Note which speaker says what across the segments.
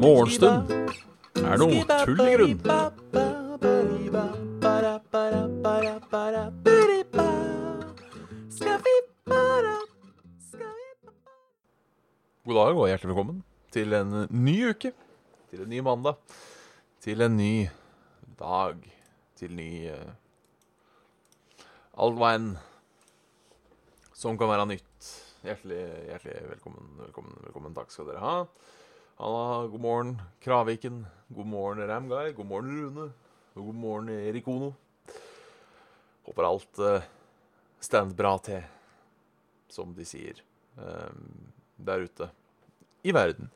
Speaker 1: Morgenstund er noe tull i grunn. God dag og hjertelig velkommen til en ny uke. Til en ny mandag. Til en ny dag. Til ny uh, Alt hva enn som kan være nytt. Hjertelig, hjertelig velkommen, velkommen, velkommen. Takk skal dere ha. Halla, god morgen, Kraviken. God morgen, Ramguy. God morgen, Rune. Og god morgen, Erik Ono. Håper alt uh, stand bra til, som de sier uh, der ute i verden.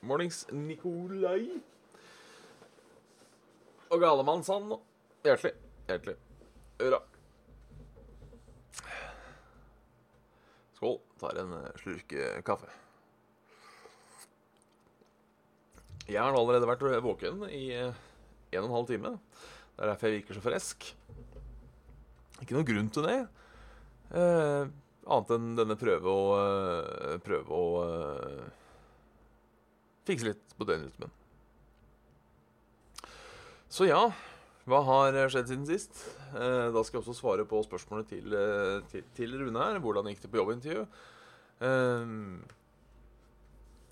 Speaker 1: Mornings, Nikolai. Og Galemannsand. Hjertelig, hjertelig. Hurra. Skål. Tar en eh, slurk eh, kaffe. Jeg har allerede vært våken i eh, en og en halv time. Det er derfor jeg virker så frisk. Ikke noen grunn til det. Eh, annet enn denne prøve å eh, Prøve å eh, fikse litt på døgnrytmen. Så ja, hva har skjedd siden sist? Eh, da skal jeg også svare på spørsmålet til, eh, til, til Rune her. Hvordan gikk det på jobbintervju? Eh,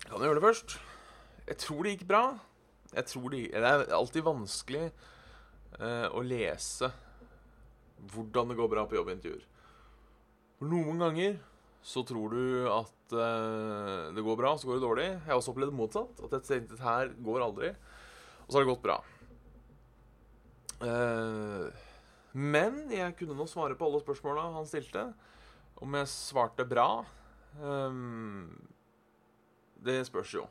Speaker 1: kan jeg gjøre det først? Jeg tror det gikk bra. Jeg tror det, det er alltid vanskelig eh, å lese hvordan det går bra på jobbintervjuer. Noen ganger så tror du at eh, det går bra, så går det dårlig. Jeg har også opplevd motsatt. At jeg tenkte at her går aldri. Og så har det gått bra. Eh, men jeg kunne nå svare på alle spørsmåla han stilte. Om jeg svarte bra ehm, Det spørs jo.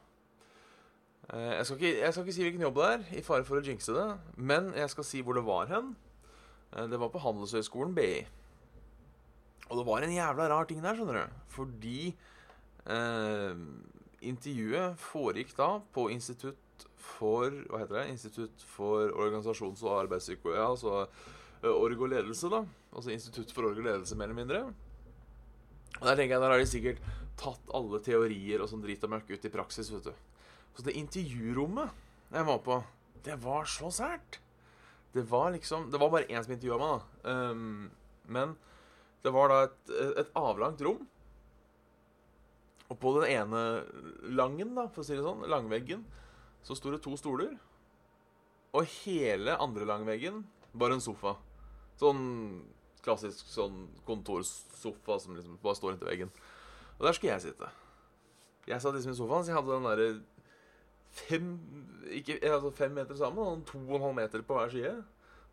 Speaker 1: Eh, jeg, skal ikke, jeg skal ikke si hvilken jobb det er, i fare for å jinxe det. Men jeg skal si hvor det var hen. Eh, det var på Handelshøyskolen BI. Og det var en jævla rar ting der, skjønner du. Fordi eh, intervjuet foregikk da på Institutt for Hva heter det? Institutt for organisasjons- og arbeidspsykologi. Ja, altså org og ledelse, da. Altså Institutt for org og ledelse, mer eller mindre. Og Der tenker jeg, der har de sikkert tatt alle teorier og sånn drit og møkk ut i praksis, vet du. Så det intervjurommet jeg var på, det var så sært. Det var liksom Det var bare én som intervjua meg, da. Um, men det var da et, et avlangt rom. Og på den ene langen, da, for å si det sånn, langveggen, så sto det to stoler. Og hele andre langveggen bare en sofa. Sånn klassisk sånn kontorsofa som liksom bare står inntil veggen. Og der skulle jeg sitte. Jeg satt liksom i sofaen, så jeg hadde den derre fem, ikke, altså fem meter sammen, og to og en halv meter på hver side.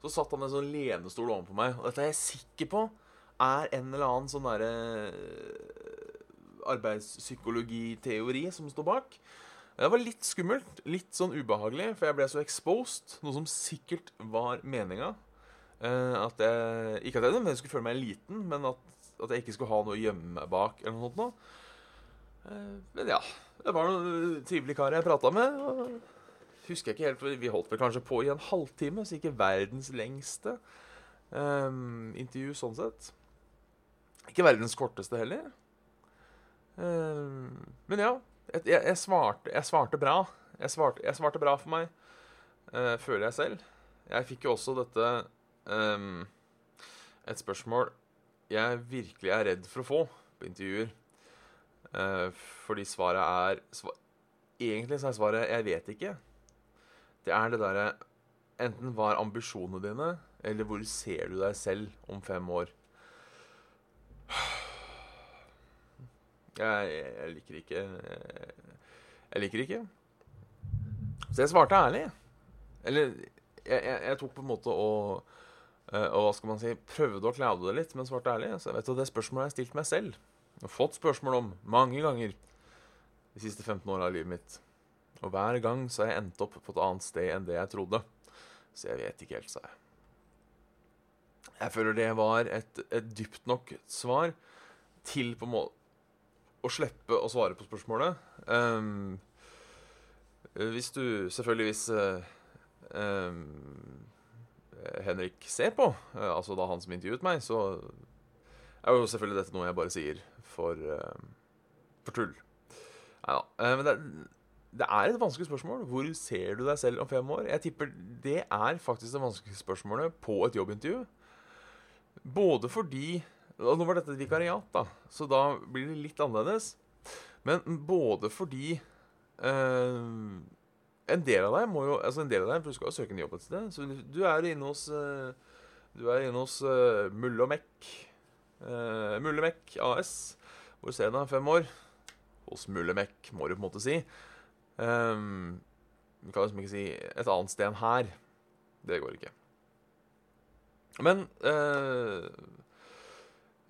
Speaker 1: Så satt han en sånn lenestol overfor meg. Og dette er jeg sikker på er en eller annen sånn derre arbeidspsykologiteori som står bak. Det var litt skummelt, litt sånn ubehagelig, for jeg ble så exposed, noe som sikkert var meninga. Jeg, ikke at jeg skulle føle meg liten, men at, at, jeg ikke skulle ha noe å gjemme meg bak. eller noe sånt. Uh, men ja, det var noen trivelige karer jeg prata med. og Husker jeg ikke helt, for Vi holdt vel kanskje på i en halvtime, så ikke verdens lengste um, intervju sånn sett. Ikke verdens korteste heller. Um, men ja, jeg, jeg, svarte, jeg, svarte, bra. Jeg svarte, jeg svarte bra for meg, uh, føler jeg selv. Jeg fikk jo også dette um, Et spørsmål jeg virkelig er redd for å få på intervjuer. Uh, fordi svaret er svar, Egentlig så er svaret 'jeg vet ikke'. Det er det derre Enten hva er ambisjonene dine, eller hvor ser du deg selv om fem år? Jeg, jeg, liker ikke Jeg liker ikke. Så jeg svarte ærlig. Eller jeg, tok på en måte og, eh, og hva skal man si prøvde å klaude det litt, men svarte ærlig. Så jeg vet at Det spørsmålet har jeg stilt meg selv. og har fått spørsmål om mange ganger de siste 15 åra av livet mitt. Og hver gang så har jeg endt opp på et annet sted enn det jeg trodde. Så jeg vet ikke helt, sa jeg. Jeg føler det var et, et dypt nok svar til på en måte å slippe å svare på spørsmålet. Um, hvis du Selvfølgelig hvis um, Henrik ser på, eh, altså da han som intervjuet meg, så er jo selvfølgelig dette noe jeg bare sier for, eh, for tull. Nei da. Men det, det er et vanskelig spørsmål. Hvor ser du deg selv om fem år? Jeg tipper det er faktisk det vanskeligste spørsmålet på et jobbintervju. Både fordi og Nå var dette et vikariat, da, så da blir det litt annerledes. Men både fordi eh, en del av deg må jo Altså en del av deg, for du skal jo søke en jobb et sted. Så du er inne hos uh, Du er inne hos uh, Mulle og Mekk. Uh, Mulle Mek AS. Hvor ser du deg fem år? Hos Mulle Mek, må du på en måte si. Um, du kan liksom ikke si et annet sted enn her. Det går ikke. Men uh,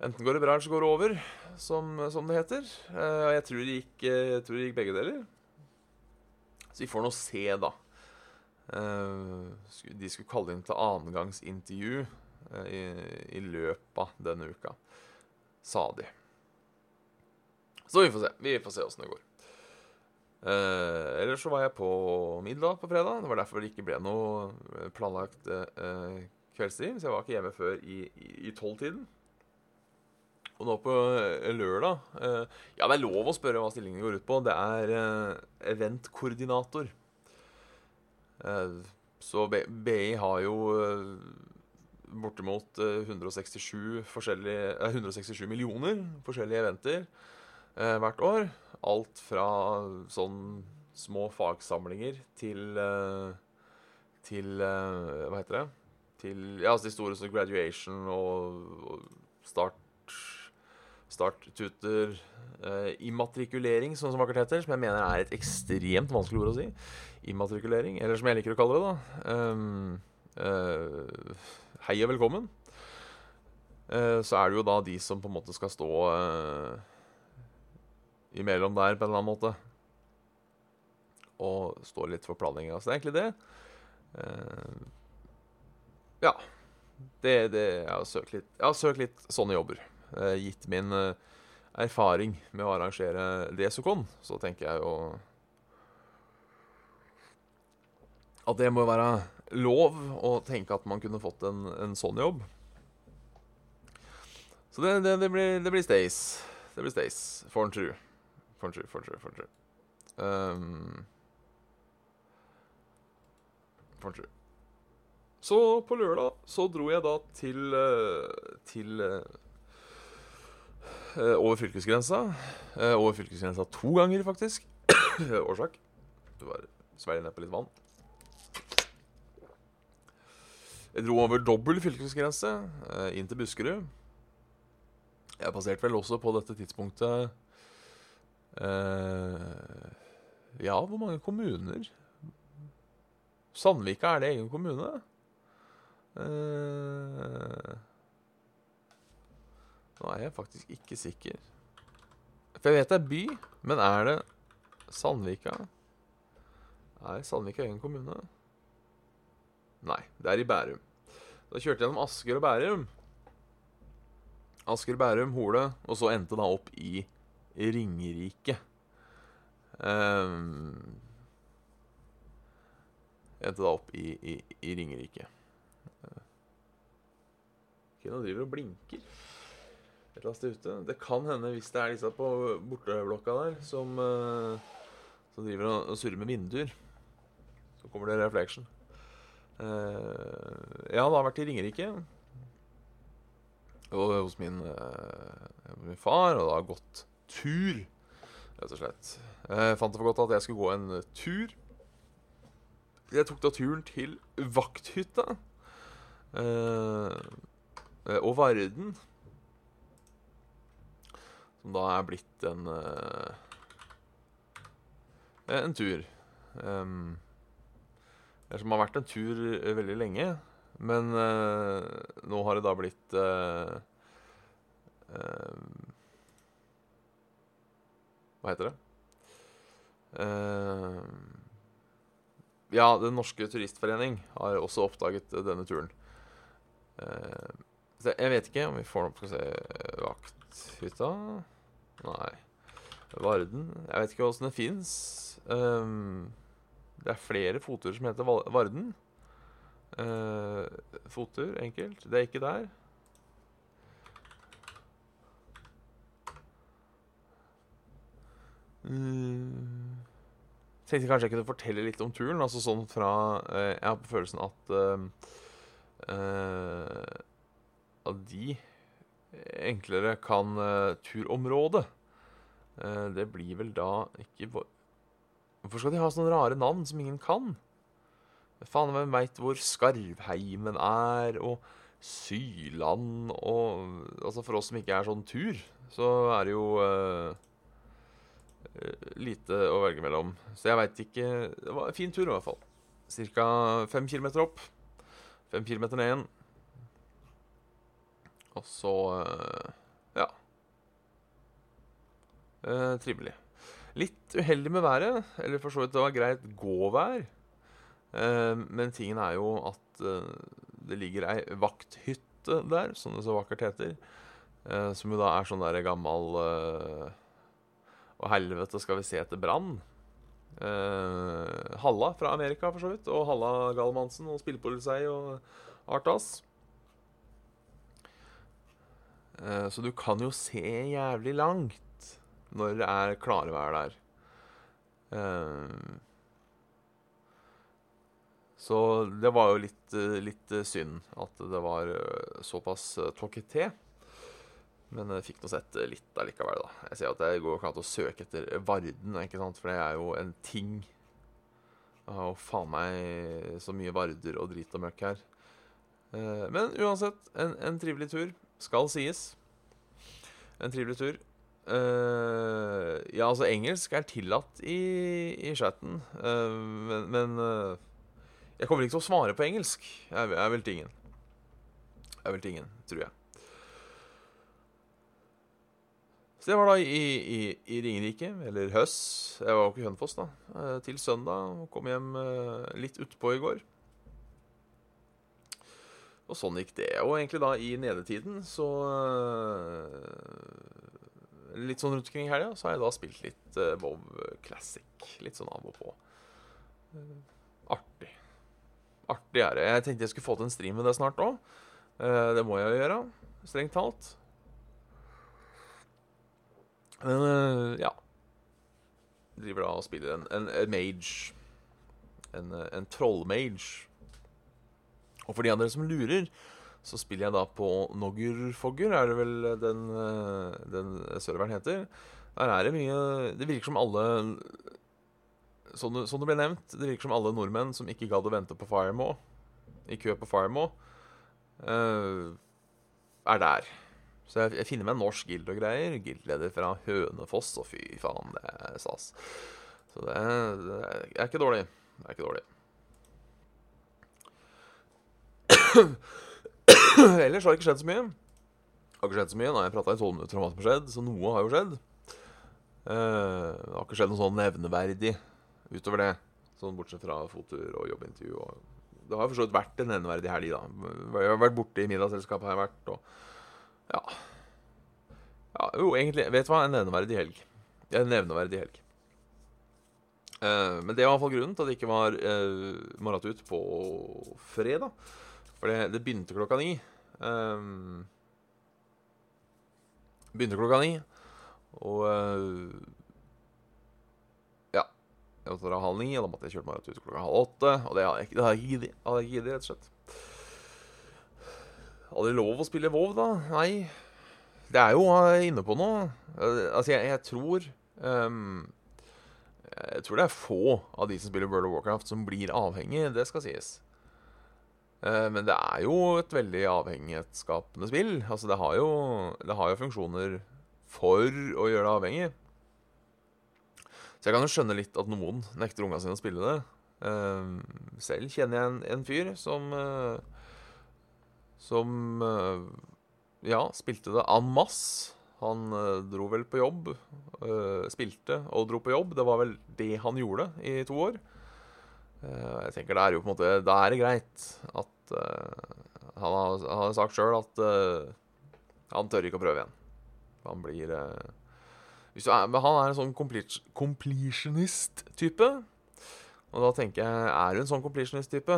Speaker 1: enten går det bra, eller så går det over, som, som det heter. Og jeg, tror det gikk, jeg tror det gikk begge deler. Så vi får nå se, da. Uh, de skulle kalle inn til annengangsintervju i, i løpet av denne uka, sa de. Så vi får se. Vi får se åssen det går. Eh, ellers så var jeg på middag på fredag. Det var derfor det ikke ble noe planlagt eh, kveldstid. Så jeg var ikke hjemme før i tolvtiden. Og nå på eh, lørdag eh, Ja, det er lov å spørre hva stillingen går ut på. Det er eh, eventkoordinator. Så BI har jo bortimot 167, 167 millioner forskjellige eventer hvert år. Alt fra sånn små fagsamlinger til til Hva heter det? Til ja, altså de store som graduation og, og start starttuter, uh, immatrikulering, sånn som akkurat heter, som jeg mener er et ekstremt vanskelig ord å si. Immatrikulering, eller som jeg liker å kalle det, da. Um, uh, hei og velkommen. Uh, så er det jo da de som på en måte skal stå imellom der på en eller annen måte. Og stå litt for planlegginga. Så det er egentlig det. ja. Det, det, jeg, har søkt litt, jeg har søkt litt sånne jobber. Eh, gitt min eh, erfaring med å arrangere Desocon, så tenker jeg jo At det må være lov å tenke at man kunne fått en, en sånn jobb. Så det, det, det, blir, det blir stays. Det blir stays. For en tru. For en tru, for en tru, for en tru. Um, en tru. Så på lørdag så dro jeg da til, eh, til over fylkesgrensa. Eh, over fylkesgrensa to ganger, faktisk. Årsak. Du var svelger nedpå litt vann. Jeg dro over dobbel fylkesgrense eh, inn til Buskerud. Jeg passerte vel også på dette tidspunktet eh, Ja, hvor mange kommuner? Sandvika, er det egen kommune? Eh, nå er jeg faktisk ikke sikker. For jeg vet det er by, men er det Sandvika? Er Sandvika egen kommune? Nei, det er i Bærum. Da kjørte jeg gjennom Asker og Bærum. Asker, Bærum, Hole, og så endte da opp i Ringerike. Um, endte da opp i, i, i Ringerike. Nå driver og blinker et eller annet sted ute. Det kan hende, hvis det er disse på borteblokka der som, uh, som driver og, surrer med vinduer, så kommer det reflection. Uh, jeg har da vært i Ringerike. Og hos min, uh, min far, og da gått tur, rett og slett. Jeg fant det for godt at jeg skulle gå en tur. Jeg tok da turen til Vakthytta. og Varden. Som da er blitt en uh, En tur. Um, som har vært en tur veldig lenge. Men uh, nå har det da blitt uh, Hva heter det? ja, Den norske turistforening har også oppdaget denne turen. så jeg vet ikke om vi får noe Skal vi se Vakthytta Nei. Varden Jeg vet ikke åssen det fins. Um, det er flere fotturer som heter Varden. Uh, fottur, enkelt. Det er ikke der. Mm. Tenkte kanskje jeg kunne fortelle litt om turen. Altså sånn fra uh, Jeg har på følelsen at uh, At de enklere kan turområdet. det blir vel da ikke Hvorfor skal de ha sånne rare navn som ingen kan? Faen, hvem veit hvor Skarvheimen er, og Syland og Altså, for oss som ikke er sånn tur, så er det jo uh, lite å velge mellom. Så jeg veit ikke Det var en fin tur, i hvert fall. Cirka fem kilometer opp. Fem kilometer ned igjen. Og så uh, Ja. Eh, trivelig. Litt uheldig med været. Eller for så vidt det var greit gåvær. Eh, men tingen er jo at eh, det ligger ei vakthytte der, som det så vakkert heter. Eh, som jo da er sånn der gammel Og helvete, skal vi se etter brann? Halla fra Amerika, for så vidt. Og Halla Galmansen og Spillpoliti og Artas. Så du kan jo se jævlig langt når det er klarvær der. Så det var jo litt, eh, litt eh, synd at det var eh, såpass tåkete. Men jeg fikk nå sett litt allikevel, da. Jeg ser at det går ikke an å søke etter Varden, ikke sant? for det er jo en ting. Jo faen meg så mye Varder og drit og møkk her. Men uansett, en, en, trivelig tur. Skal sies. En trivelig tur. ja, altså, engelsk er tillatt i, i chatten, men, men jeg kommer ikke til å svare på engelsk. Jeg er vel tingen. Er vel tingen, tror jeg. Så det var da i, i, i Ringerike, eller Høss. Jeg var jo ikke i Hønefoss, da. Til søndag. Kom hjem litt utpå i går. Og sånn gikk det. Og egentlig da i nedetiden så eh, Litt sånn rundt omkring i helga så har jeg da spilt litt Vov Classic. Litt sånn av og på. Artig artig er det. Jeg tenkte jeg skulle få til en stream med det snart òg. Eh, det må jeg jo gjøre, strengt talt. Men eh, ja Driver da og spiller en, en, en mage. En, en trollmage. Og for de andre som lurer, så spiller jeg da på Noggerfogger, er det vel den, eh, den serveren heter. Der er det mye Det virker som alle som det, som det, ble nevnt, det virker som alle nordmenn som ikke gadd å vente på Firemo, i kø på Firemo, uh, er der. Så jeg, jeg, finner meg en norsk guild og greier. Guildleder fra Hønefoss, og fy faen, det er stas. Så det, det er ikke dårlig. Det er ikke dårlig. Ellers har det ikke skjedd så mye. Det har ikke skjedd så mye. Nei, jeg prata i tolv minutter om hva som har skjedd, så noe har jo skjedd. Uh, det har ikke skjedd noe sånn nevneverdig utover det. Sånn bortsett fra fotur og jobbintervju. Og det har for så vidt vært en nevneverdig helg, da. Jeg har vært borte i middagsselskapet, har jeg vært, og ja. ja. Jo, egentlig, vet du hva? En nevneverdig helg. En nevneverdig helg. Uh, men det var i hvert fall grunnen til at det ikke var uh, morget ut på fredag. For det, det begynte klokka ni. Um, begynte klokka ni. Og uh, jeg måtte dra halv ni, og da måtte jeg kjøre meg ut klokka halv åtte. Og det hadde jeg ikke giddet, rett og slett. Hadde jeg lov å spille WoW, da? Nei. Det er jo inne på noe. Altså, jeg, jeg tror um, Jeg tror det er få av de som spiller World of Warcraft, som blir avhengig. Det skal sies. Uh, men det er jo et veldig avhengighetsskapende spill. Altså, det har jo, det har jo funksjoner for å gjøre det avhengig. Så jeg kan jo skjønne litt at noen nekter unga sine å spille det. Uh, selv kjenner jeg en, en fyr som uh, Som ja, spilte det en masse. Han dro vel på jobb, spilte og dro på jobb. Det var vel det han gjorde i to år. Jeg tenker det er jo på en måte Da er det greit at han har, han har sagt sjøl at han tør ikke å prøve igjen. Han blir er, men han er en sånn completionist-type. Og da tenker jeg Er du en sånn completionist-type,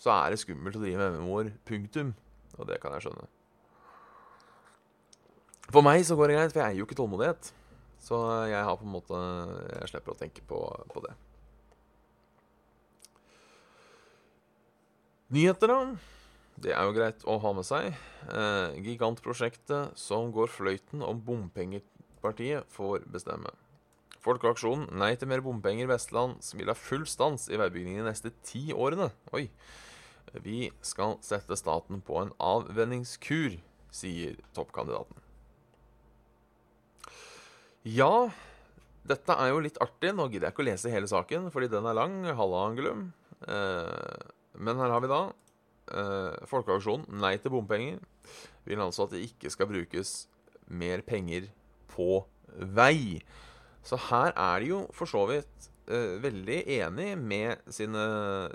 Speaker 1: så er det skummelt å drive med MMO-er. Punktum. Og det kan jeg skjønne. For meg så går det greit, for jeg eier jo ikke tålmodighet. Så jeg har på en måte Jeg slipper å tenke på, på det. Nyheter, da. Det er jo greit å ha med seg. Eh, gigantprosjektet som går fløyten om bompengepartiet, får bestemme. Folkeaksjonen Nei til mer bompenger Vestland vil ha full stans i veibyggingen de neste ti årene. Oi. Vi skal sette staten på en avvenningskur, sier toppkandidaten. Ja, dette er jo litt artig. Nå gidder jeg ikke å lese hele saken, fordi den er lang. Halla, Angulum. Eh, men her har vi da eh, Folkeaksjonen Nei til bompenger vil altså at det ikke skal brukes mer penger på vei. Så her er de jo for så vidt eh, veldig enig med sine,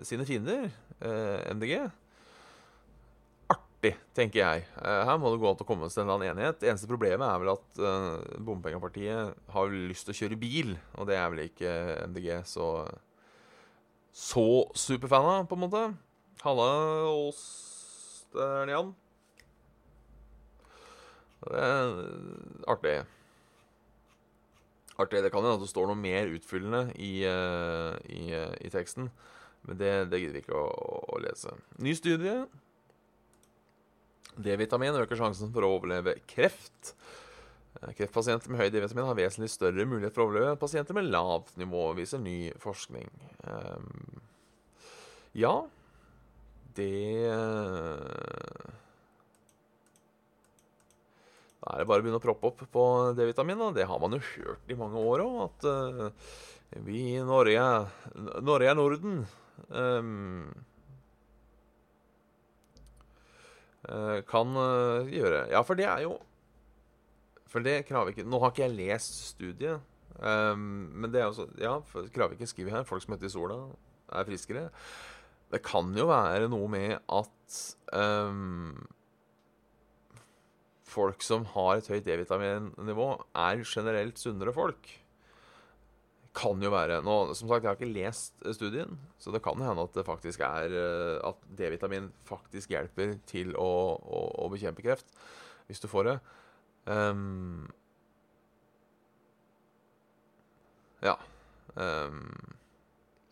Speaker 1: sine fiender, eh, MDG. Artig, tenker jeg. Eh, her må det gå an å komme til en eller annen enighet. Det eneste problemet er vel at eh, Bompengepartiet har lyst til å kjøre bil, og det er vel ikke MDG så så superfan av, på en måte. Halla, Åsternian. Det er artig. Artig. Det kan hende at det står noe mer utfyllende i, uh, i, uh, i teksten. Men det, det gidder vi ikke å, å, lese. Ny studie. D-vitamin øker sjansen for å overleve kreft. Eh, kreftpasienter med høy D-vitamin har vesentlig større mulighet for å overleve enn pasienter med lavt nivå, viser ny forskning. Um, ja, det uh, Da er det bare å begynne å proppe opp på D-vitamin. Det har man jo hørt i mange år òg, at vi i Norge Norge er Norden. Kan gjøre Ja, for det er jo for det Kravik Nå har ikke jeg lest studiet, um, men det er også Ja, Kravik skriver her folk som heter i sola, er friskere. Det kan jo være noe med at um, folk som har et høyt D-vitaminnivå, er generelt sunnere folk. Kan jo være. Nå, som sagt, jeg har ikke lest studien, så det kan hende at det faktisk er eh, At D-vitamin faktisk hjelper til å, å, å bekjempe kreft, hvis du får det. Um, ja. Um,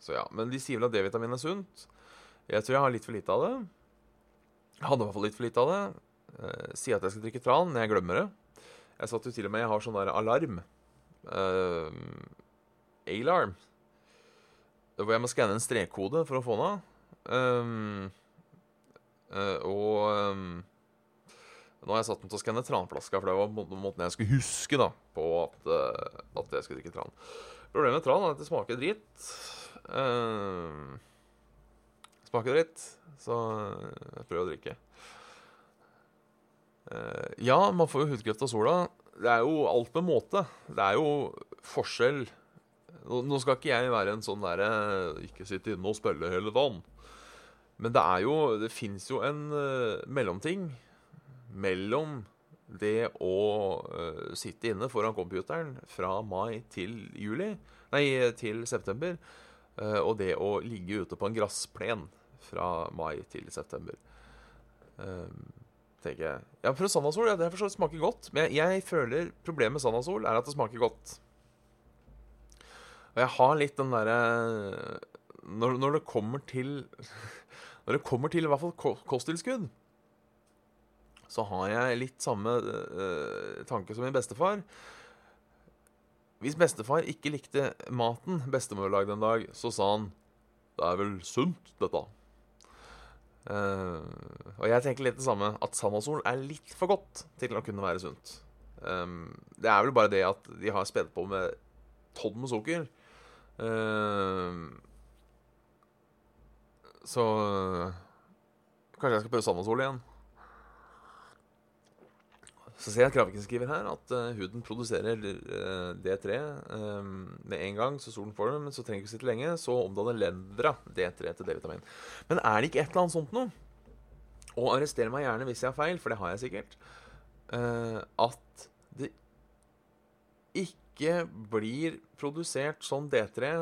Speaker 1: så ja. Men de sier vel at D-vitamin er sunt. Jeg tror jeg har litt for lite av det. Hadde i hvert fall litt for lite av det. Uh, sier at jeg skal drikke tran, men jeg glemmer det. Jeg satt jo til og med Jeg har sånn der alarm. Uh, alarm. Hvor jeg må skanne en strekkode for å få den av. Um, uh, og um, nå har jeg satt den til å skanne tranflaska, for det var måten jeg skulle huske da, på at, uh, at jeg skulle drikke tran. Problemet med tran er at det smaker dritt. Uh, smaker dritt, så jeg prøver å drikke. Uh, ja, man får jo hudkreft av sola. Det er jo alt med måte. Det er jo forskjell Nå, skal ikke jeg være en sånn derre Ikke sitte inne og spille hele dagen. Men det er jo Det fins jo en mellomting mellom det å uh, sitte inne foran computeren fra mai til juli Nei, til september, uh, og det å ligge ute på en gressplen fra mai til september. Uh, tenker jeg. Ja, for Sandasol ja, det smaker godt, men jeg, jeg føler problemet med Sandasol er at det smaker godt. Og jeg har litt den derre når, når, det kommer til Når det kommer til i hvert fall kosttilskudd, så har jeg litt samme uh, tanke som min bestefar. Hvis bestefar ikke likte maten bestemor lagde en dag, så sa han 'Det er vel sunt, dette'. Uh, og jeg tenker litt det samme. At Sandasol er litt for godt til å kunne være sunt. Um, det er vel bare det at de har spedt på med tonn med sukker. Uh, så kanskje jeg skal prøve Sandasol igjen. Så ser jeg at grafikken skriver her at uh, huden produserer uh, D3 um, med en gang, så solen får det, men så trenger ikke sitte lenge. Så omdanner lendra D3 til D-vitamin. Men er det ikke et eller annet sånt noe? Og arrester meg gjerne hvis jeg har feil, for det har jeg sikkert. Uh, at det ikke blir produsert sånn D3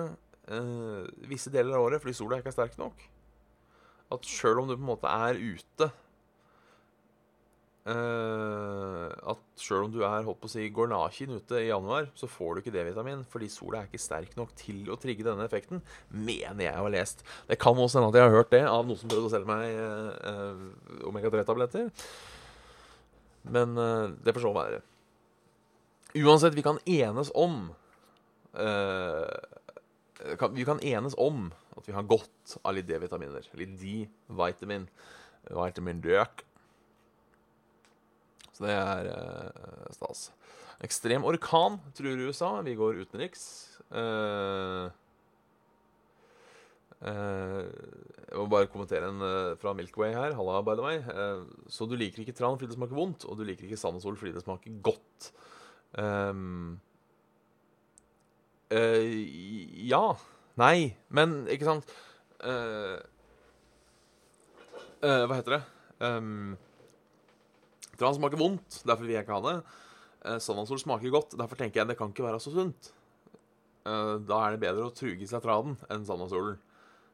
Speaker 1: visse deler av året fordi sola ikke er sterk nok. at sjøl om du på en måte er ute eh, At sjøl om du er på å si, går naken ute i januar, så får du ikke D-vitamin fordi sola er ikke sterk nok til å trigge denne effekten, mener jeg har lest. Det kan også hende at jeg har hørt det av noen som prøvde å selge meg eh, eh omega-3-tabletter. Men uh, det får så være. Uansett, vi kan enes om kan, Vi kan enes om at vi har godt av litt D-vitaminer. Litt D-vitamin. Vitamin døk. Så det er eh, stas. Ekstrem orkan truer USA. Vi går utenriks. Eh, eh, jeg må bare kommentere en eh, fra Milkway her. Halla, by the way. Eh, så du liker ikke tran fordi det smaker vondt, og du liker ikke sand og sol fordi det smaker godt. Um, ja. Nei. Men ikke sant Hva heter det? Um, Tran smaker vondt, derfor vil jeg ikke ha det. Uh, smaker godt, derfor tenker jeg det kan ikke være så sunt. Uh, da er det bedre å truge seg traden enn Sandalsolen.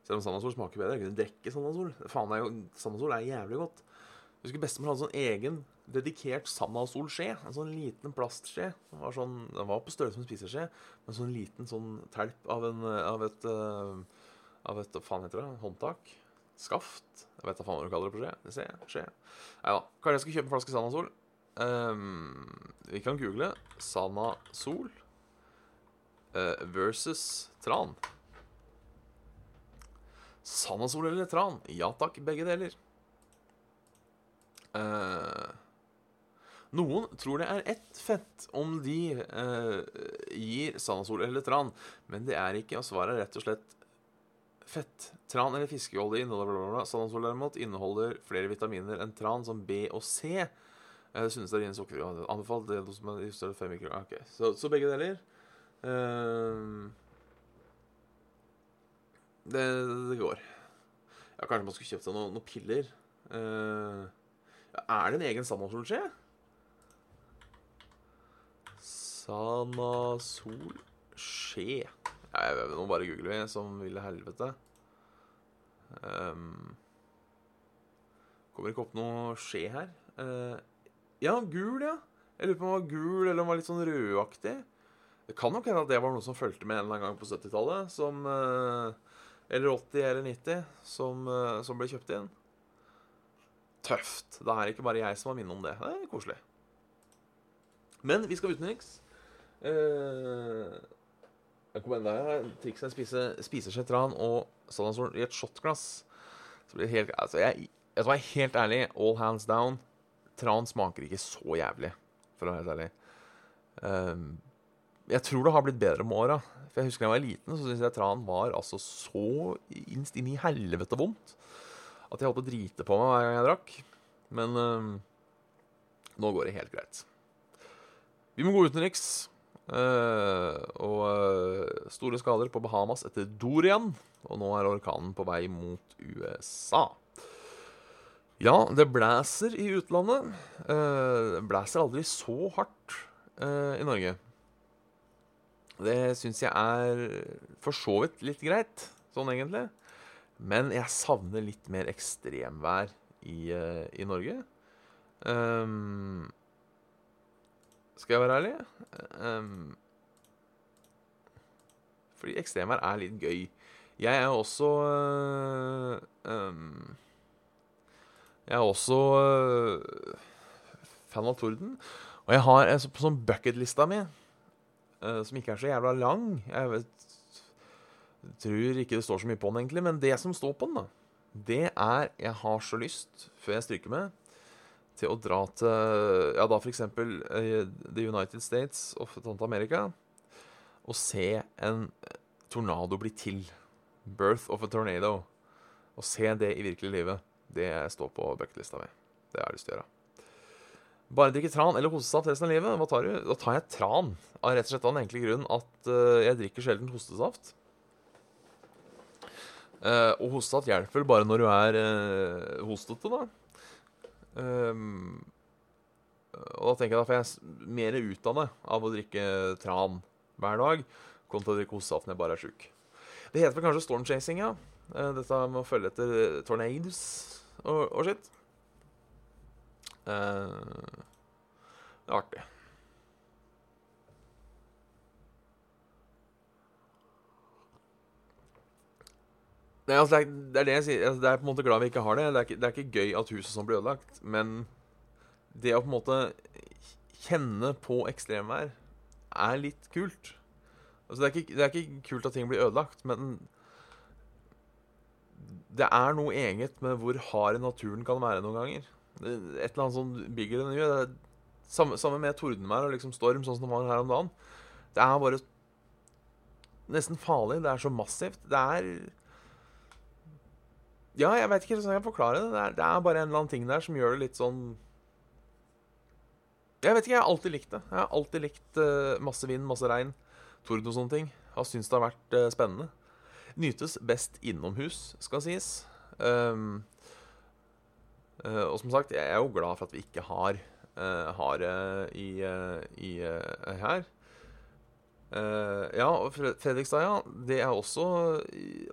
Speaker 1: Selv om Sandalsol smaker bedre. Jeg kunne drikke Sandalsol. Faen, er jo, Sandalsol er jævlig godt. Jeg husker bestemor hadde sånn egen dedikert Sandalsol-skje. En sånn liten plastskje. Den var, sånn, den var på størrelse med en spiseskje, men sånn liten sånn telp av, en, av et Av et Hva faen heter det? Håndtak? Skaft? Jeg vet da faen hva du kaller det på skje. Det ser jeg. Skje. Nei da. Kanskje jeg skal kjøpe en flaske Sanasol. Um, vi kan google Sanasol uh, versus Tran. Sanasol eller Tran? Ja takk, begge deler. Uh, noen tror det er ett fett om de uh, gir Sanasol eller Tran, men det er ikke, og svaret er rett og slett fett. Tran eller fiskeolje inneholder Sanasol derimot inneholder flere vitaminer enn tran, som B og C. Det synes det er en sukker. Anbefalt det som er større fem mikro. Okay. Så, så, begge deler. Uh, det, det, går. Ja, kanskje man skulle kjøpt seg noen noe piller. Uh, er det en egen Sanasol-skje? Sanasol-skje Jeg nå bare googler vi som ville helvete. Um, kommer ikke opp noe skje her. Uh, ja, gul, ja. Jeg lurer på om den var gul eller om den var litt sånn rødaktig. Det kan nok hende at det var noen som fulgte med en eller annen gang på 70-tallet. Som uh, Eller 80 eller 90. Som, uh, som ble kjøpt inn. tøft. Det er ikke bare jeg som har minne om det. Det er koselig. Men vi skal utenriks. Eh, jeg kom enda her. Trikset er å spise, spise tran og Sanasol i et shotglass. Så blir det helt Altså, jeg, jeg skal være helt ærlig. All hands down. Tran smaker ikke så jævlig, for å være helt ærlig. Um, jeg tror det har blitt bedre med åra. For jeg husker da jeg var liten, så syntes jeg tran var altså så innst inn i helvete vondt at jeg holdt på å drite på meg hver gang jeg drakk. Men um, nå går det helt greit. Vi må gå utenriks. Uh, og uh, store skader på Bahamas etter Dorian. Og nå er orkanen på vei mot USA. Ja, det blæser i utlandet. Uh, det blæser aldri så hardt i Norge. Det syns jeg er for så vidt litt greit, sånn egentlig. Men jeg savner litt mer ekstremvær i, i Norge. Um, skal jeg være ærlig? Um, fordi ekstremvær er litt gøy. Jeg er også uh, um, Jeg er også uh, fan av torden. Og jeg har en sånn bucketlista mi, uh, som ikke er så jævla lang Jeg vet tror ikke det står så mye på den, egentlig. Men det som står på den, da, det er Jeg har så lyst, før jeg stryker med, til å dra til Ja, da f.eks. Uh, The United States of America. Og se en tornado bli til. Birth of a tornado. Å se det i virkelig livet, det står på bucketlista mi. Det har jeg lyst til å gjøre. Bare drikke tran eller hostesaft resten av livet? Hva tar du? Da tar jeg tran. Av rett og slett den enkle grunn at uh, jeg drikker sjelden hostesaft. Og hostesaft hjelper bare når du er hostete, da. Um, og da tenker jeg får jeg mer ut av å drikke tran hver dag kontra å drikke hostesaft når jeg bare er sjuk. Det heter vel kanskje storm chasing, ja. Eh, dette med å følge etter eh, tornadoes og, og shit. Uh, det er artig. Nei, altså, det, er, det er det jeg sier. Altså, det er på en måte glad vi ikke har det. Det er ikke, det er ikke gøy at huset sånn blir ødelagt. Men det å på en måte kjenne på ekstremvær er litt kult. Altså, det, er ikke, det er ikke kult at ting blir ødelagt, men det er noe eget med hvor hard naturen kan være noen ganger. Et eller annet sånn bigger than you. Samme, samme, med tordenvær og liksom storm, sånn som det var her om dagen. Det er bare nesten farlig. Det er så massivt. Det er ja, jeg veit ikke hvordan jeg kan forklare det. Det er, det er, bare en eller annen ting der som gjør det litt sånn Jeg vet ikke, jeg har alltid likt det. Jeg har alltid likt uh, masse vind, masse regn, torden og sånne ting. Jeg har syntes det har vært uh, spennende. Nytes best innomhus, skal sies. Um, uh, og som sagt, jeg er jo glad for at vi ikke har, har det i, i her. ja, og Fredrikstad, ja. Det er også,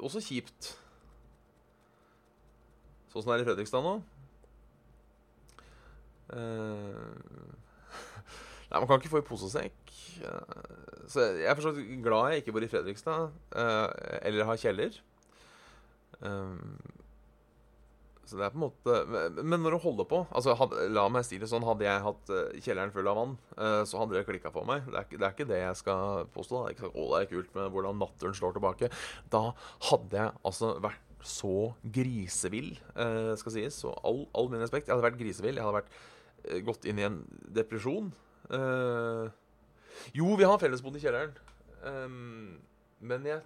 Speaker 1: også kjipt. Sånn som det er i Fredrikstad nå. Uh, Nei, man kan ikke få i posesekk. Uh, så jeg er forstått glad jeg ikke bor i Fredrikstad, uh, eller har kjeller. så det er på en måte Men når du holder på altså La meg si det sånn, hadde jeg hatt kjelleren full av vann, så hadde det klikka for meg. Det er, det er, ikke det jeg skal påstå. Det er ikke å, det er kult med hvordan naturen slår tilbake. Da hadde jeg altså vært så grisevill, uh, skal sies. Så all, all, min respekt. Jeg hadde vært grisevill. Jeg hadde vært uh, gått inn i en depresjon. Uh, jo, vi har fellesbod i kjelleren. Um, men jeg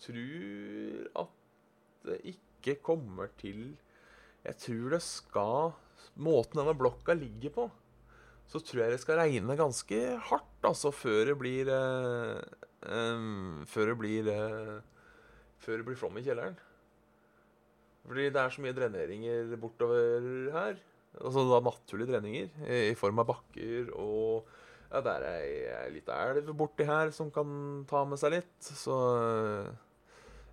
Speaker 1: tror at det ikke kommer til Jeg tror det skal Måten denne blokka ligger på, så tror jeg det skal regne ganske hardt, altså, før det blir um, Før det blir Før det blir flom i kjelleren. Fordi det er så mye dreneringer bortover her. Altså da naturlige drenninger i form av bakker og ja, det er ei lita elv borti her som kan ta med seg litt. Så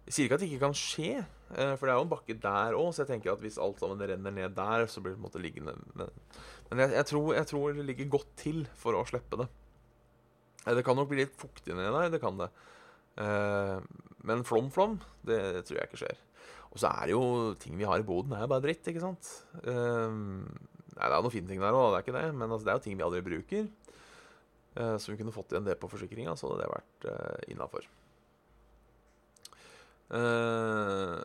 Speaker 1: jeg sier ikke at det ikke kan skje, eh, for det er jo en bakke der òg. Så jeg tenker at hvis alt sammen renner ned der, så blir det på en måte liggende Men, jeg, jeg, tror, jeg, tror, det ligger godt til for å slippe det. Det kan nok bli litt fuktig nedi der, det kan det. Eh, men flom-flom, det tror jeg ikke skjer. Og så er det jo ting vi har i boden, er jo bare dritt, ikke sant. Uh, nei, det er noen fine ting der òg, det er ikke det, men altså, det er jo ting vi aldri bruker. Uh, så vi kunne fått igjen det på forsikringa, så hadde det vært uh, innafor. Uh,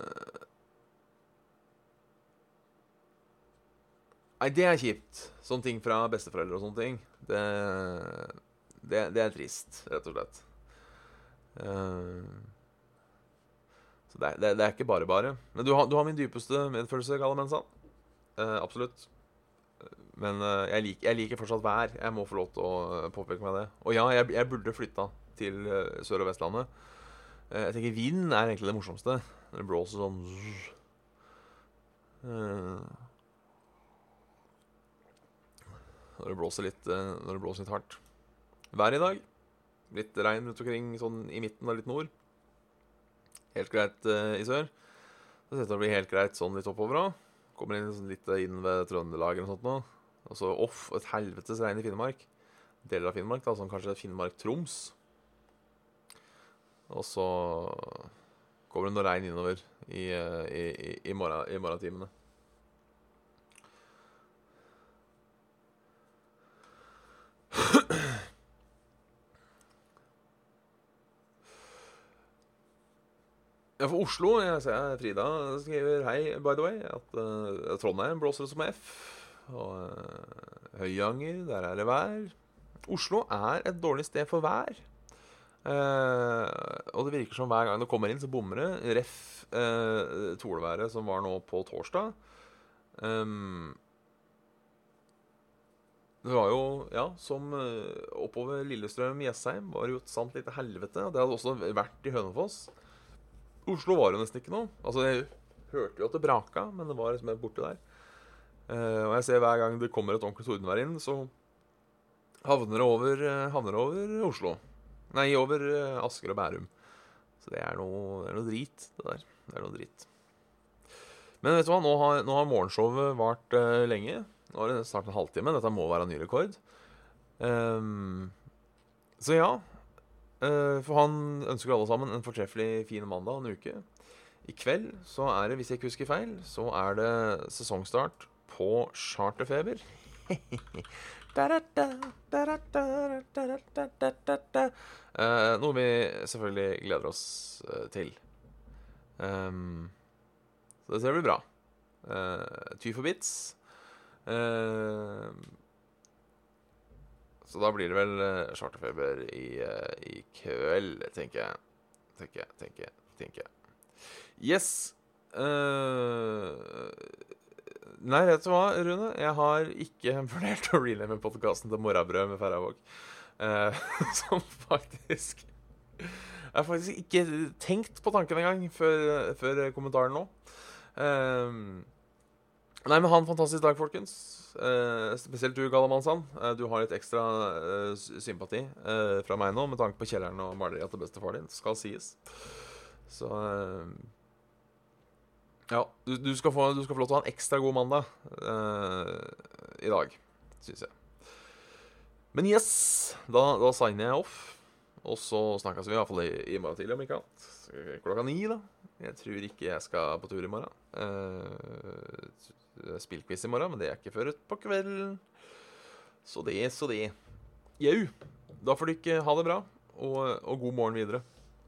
Speaker 1: nei, det er kjipt. Sånne ting fra besteforeldre og sånne ting. Det, det, det er trist, rett og slett. Uh, så det er, det, det er, ikke bare bare. Men du har, du har min dypeste medfølelse, Kalle Mensan. Uh, absolutt. Men eh, jeg, lik, jeg, liker fortsatt vær. Jeg må få lov til å uh, påpeke meg det. Og ja, jeg, jeg burde flytta til Sør- og Vestlandet. jeg tenker vind er egentlig det morsomste. Når det blåser sånn Når det blåser litt Når det blåser litt hardt. Vær i dag. Litt regn rundt omkring sånn i midten og litt nord helt greit uh, i sør. Så det ut til å bli helt greit sånn litt oppover òg. Kommer inn sånn litt inn ved Trøndelag eller noe sånt nå. Og så off, et helvetes regn i Finnmark. Deler av Finnmark, da, sånn kanskje Finnmark-Troms. Og så kommer det noe regn innover i, eh, i, i, i morgentimene. Ja, for Oslo Jeg ser Frida skriver hei, by the way, at uh, Trondheim blåser det som F. Og uh, Høyanger, der er det vær. Oslo er et dårlig sted for vær. Uh, og det virker som hver gang det kommer inn, så bommer det. Ref. Uh, tolværet som var nå på torsdag. Um, det var jo, ja, som oppover Lillestrøm-Jessheim var jo et sant lite helvete. Det hadde også vært i Hønefoss. Oslo var jo nesten ikke noe. Altså, Jeg hørte jo at det braka, men det var liksom borte der. Uh, og jeg ser hver gang det kommer et ordentlig tordenvær inn, så havner det over, uh, havner over Oslo. Nei, over uh, Asker og Bærum. Så det er noe, det er noe drit, det der. Det er noe drit. Men vet du hva, nå har, nå har morgenshowet vart uh, lenge. Nå er det snart en halvtime. Dette må være en ny rekord. Um, så ja. Uh, for han ønsker alle sammen en fortreffelig fin mandag og en uke. I kveld så er det, hvis jeg ikke husker feil, så er det sesongstart på Charterfeber. uh, noe vi selvfølgelig gleder oss uh, til. Um, så det blir bra. Uh, ty for bits. Uh, så da blir det vel uh, charterfeber i, uh, i kveld, tenker jeg. Tenker jeg, tenker jeg, tenker jeg. Yes. nei, vet du hva, Rune? Jeg har ikke vurdert å rename podkasten til Morrabrød med Færøyvåg. som faktisk Jeg har faktisk ikke tenkt på tanken engang før, før kommentaren nå. Uh, nei, men ha en fantastisk dag, folkens. Eh, spesielt du, Galamansand. Eh, du har litt ekstra sympati fra meg nå med tanke på kjelleren og maleriet til bestefar din. Skal sies. Så Ja, du, du, skal få, du, skal få, lov til å ha en ekstra god mandag i dag, syns jeg. Men yes, da, da signer jeg off. Og så snakkes vi iallfall i, i morgen tidlig, om ikke annet. Klokka ni, da. Jeg tror ikke jeg skal på tur i morgen. Uh, Spillquiz i morgen, men det er ikke før på kvelden. Så det, så det. Jau. Da får du ikke ha det bra, og, og god morgen videre.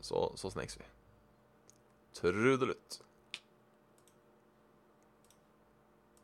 Speaker 1: Så, så sneks vi. Trudelutt.